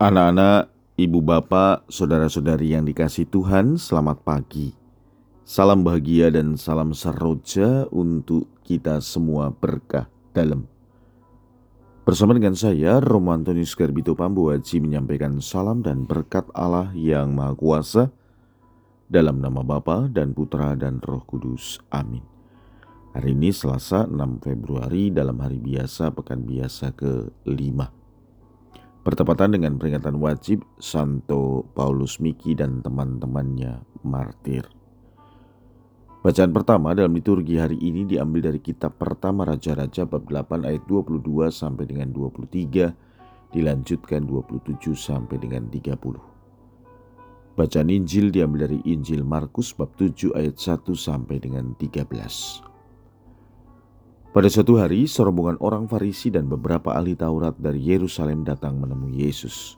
Anak-anak, ibu bapak, saudara-saudari yang dikasih Tuhan, selamat pagi. Salam bahagia dan salam seroja untuk kita semua berkah dalam. Bersama dengan saya, Romo Antonius Garbito Pambuaji menyampaikan salam dan berkat Allah yang Maha Kuasa dalam nama Bapa dan Putra dan Roh Kudus. Amin. Hari ini Selasa 6 Februari dalam hari biasa pekan biasa ke-5 bertepatan dengan peringatan wajib Santo Paulus Miki dan teman-temannya martir. Bacaan pertama dalam liturgi hari ini diambil dari kitab pertama Raja-Raja bab 8 ayat 22 sampai dengan 23, dilanjutkan 27 sampai dengan 30. Bacaan Injil diambil dari Injil Markus bab 7 ayat 1 sampai dengan 13. Pada suatu hari, serombongan orang Farisi dan beberapa ahli Taurat dari Yerusalem datang menemui Yesus.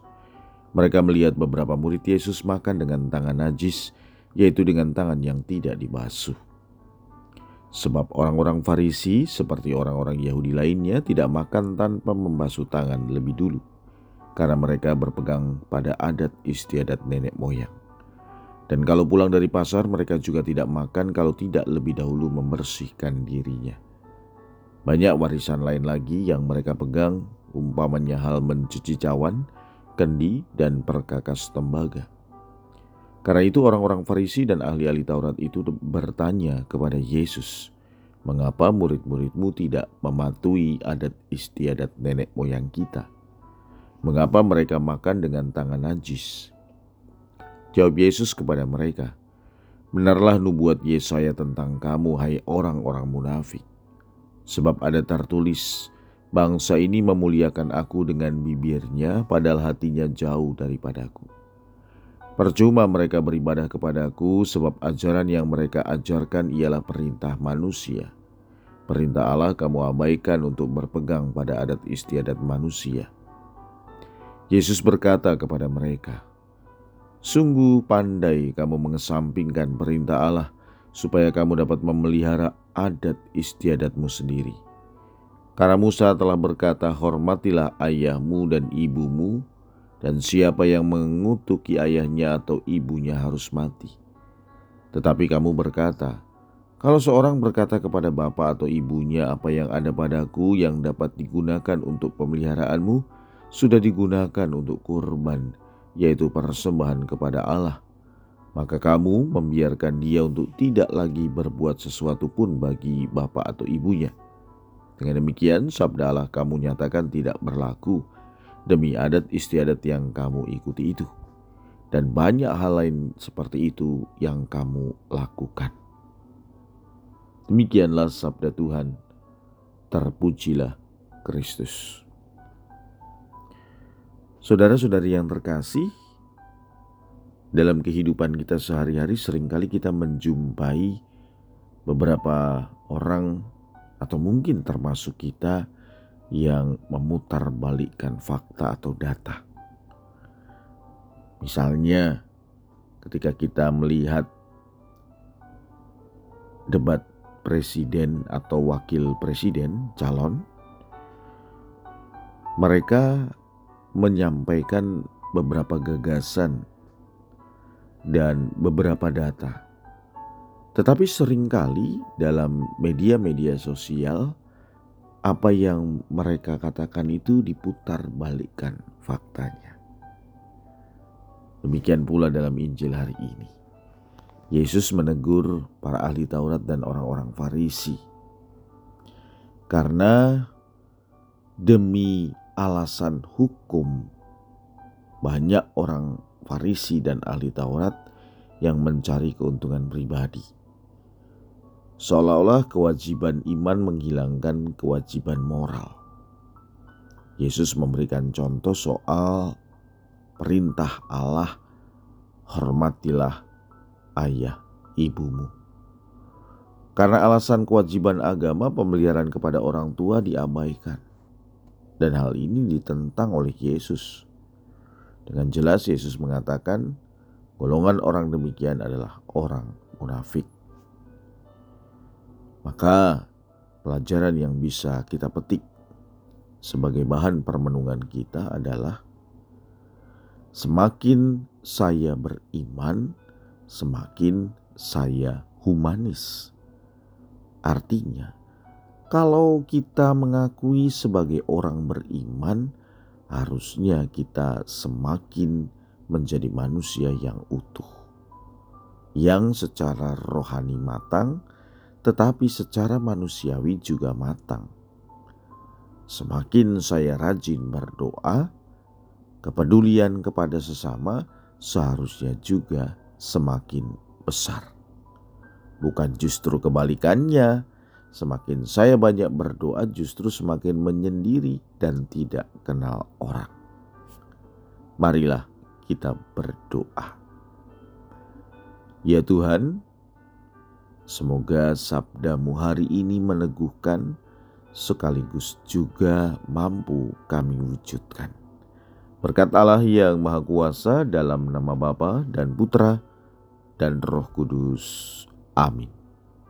Mereka melihat beberapa murid Yesus makan dengan tangan najis, yaitu dengan tangan yang tidak dibasuh. Sebab orang-orang Farisi, seperti orang-orang Yahudi lainnya, tidak makan tanpa membasuh tangan lebih dulu, karena mereka berpegang pada adat istiadat nenek moyang. Dan kalau pulang dari pasar, mereka juga tidak makan kalau tidak lebih dahulu membersihkan dirinya. Banyak warisan lain lagi yang mereka pegang, umpamanya hal mencuci cawan, kendi, dan perkakas tembaga. Karena itu orang-orang Farisi dan ahli-ahli Taurat itu bertanya kepada Yesus, mengapa murid-muridmu tidak mematuhi adat istiadat nenek moyang kita? Mengapa mereka makan dengan tangan najis? Jawab Yesus kepada mereka, Benarlah nubuat Yesaya tentang kamu, hai orang-orang munafik. Sebab ada tertulis, bangsa ini memuliakan aku dengan bibirnya, padahal hatinya jauh daripadaku. Percuma mereka beribadah kepadaku, sebab ajaran yang mereka ajarkan ialah perintah manusia. Perintah Allah kamu abaikan untuk berpegang pada adat istiadat manusia. Yesus berkata kepada mereka, Sungguh pandai kamu mengesampingkan perintah Allah supaya kamu dapat memelihara adat istiadatmu sendiri. Karena Musa telah berkata, hormatilah ayahmu dan ibumu, dan siapa yang mengutuki ayahnya atau ibunya harus mati. Tetapi kamu berkata, kalau seorang berkata kepada bapak atau ibunya apa yang ada padaku yang dapat digunakan untuk pemeliharaanmu, sudah digunakan untuk kurban, yaitu persembahan kepada Allah maka kamu membiarkan dia untuk tidak lagi berbuat sesuatu pun bagi bapak atau ibunya. Dengan demikian, sabda Allah kamu nyatakan tidak berlaku demi adat istiadat yang kamu ikuti itu. Dan banyak hal lain seperti itu yang kamu lakukan. Demikianlah sabda Tuhan. Terpujilah Kristus. Saudara-saudari yang terkasih, dalam kehidupan kita sehari-hari sering kali kita menjumpai beberapa orang atau mungkin termasuk kita yang memutarbalikkan fakta atau data. Misalnya ketika kita melihat debat presiden atau wakil presiden calon mereka menyampaikan beberapa gagasan dan beberapa data. Tetapi sering kali dalam media-media sosial apa yang mereka katakan itu diputar balikkan faktanya. Demikian pula dalam Injil hari ini. Yesus menegur para ahli Taurat dan orang-orang Farisi. Karena demi alasan hukum banyak orang Farisi dan ahli Taurat yang mencari keuntungan pribadi. Seolah-olah kewajiban iman menghilangkan kewajiban moral. Yesus memberikan contoh soal perintah Allah, hormatilah ayah ibumu. Karena alasan kewajiban agama, pemeliharaan kepada orang tua diabaikan. Dan hal ini ditentang oleh Yesus. Dengan jelas Yesus mengatakan golongan orang demikian adalah orang munafik. Maka pelajaran yang bisa kita petik sebagai bahan permenungan kita adalah Semakin saya beriman, semakin saya humanis. Artinya, kalau kita mengakui sebagai orang beriman, harusnya kita semakin menjadi manusia yang utuh, yang secara rohani matang, tetapi secara manusiawi juga matang. Semakin saya rajin berdoa, kepedulian kepada sesama seharusnya juga semakin besar. Bukan justru kebalikannya, semakin saya banyak berdoa justru semakin menyendiri dan tidak kenal orang. Marilah kita berdoa. Ya Tuhan, semoga sabdamu hari ini meneguhkan sekaligus juga mampu kami wujudkan. Berkat Allah yang Maha Kuasa dalam nama Bapa dan Putra dan Roh Kudus. Amin.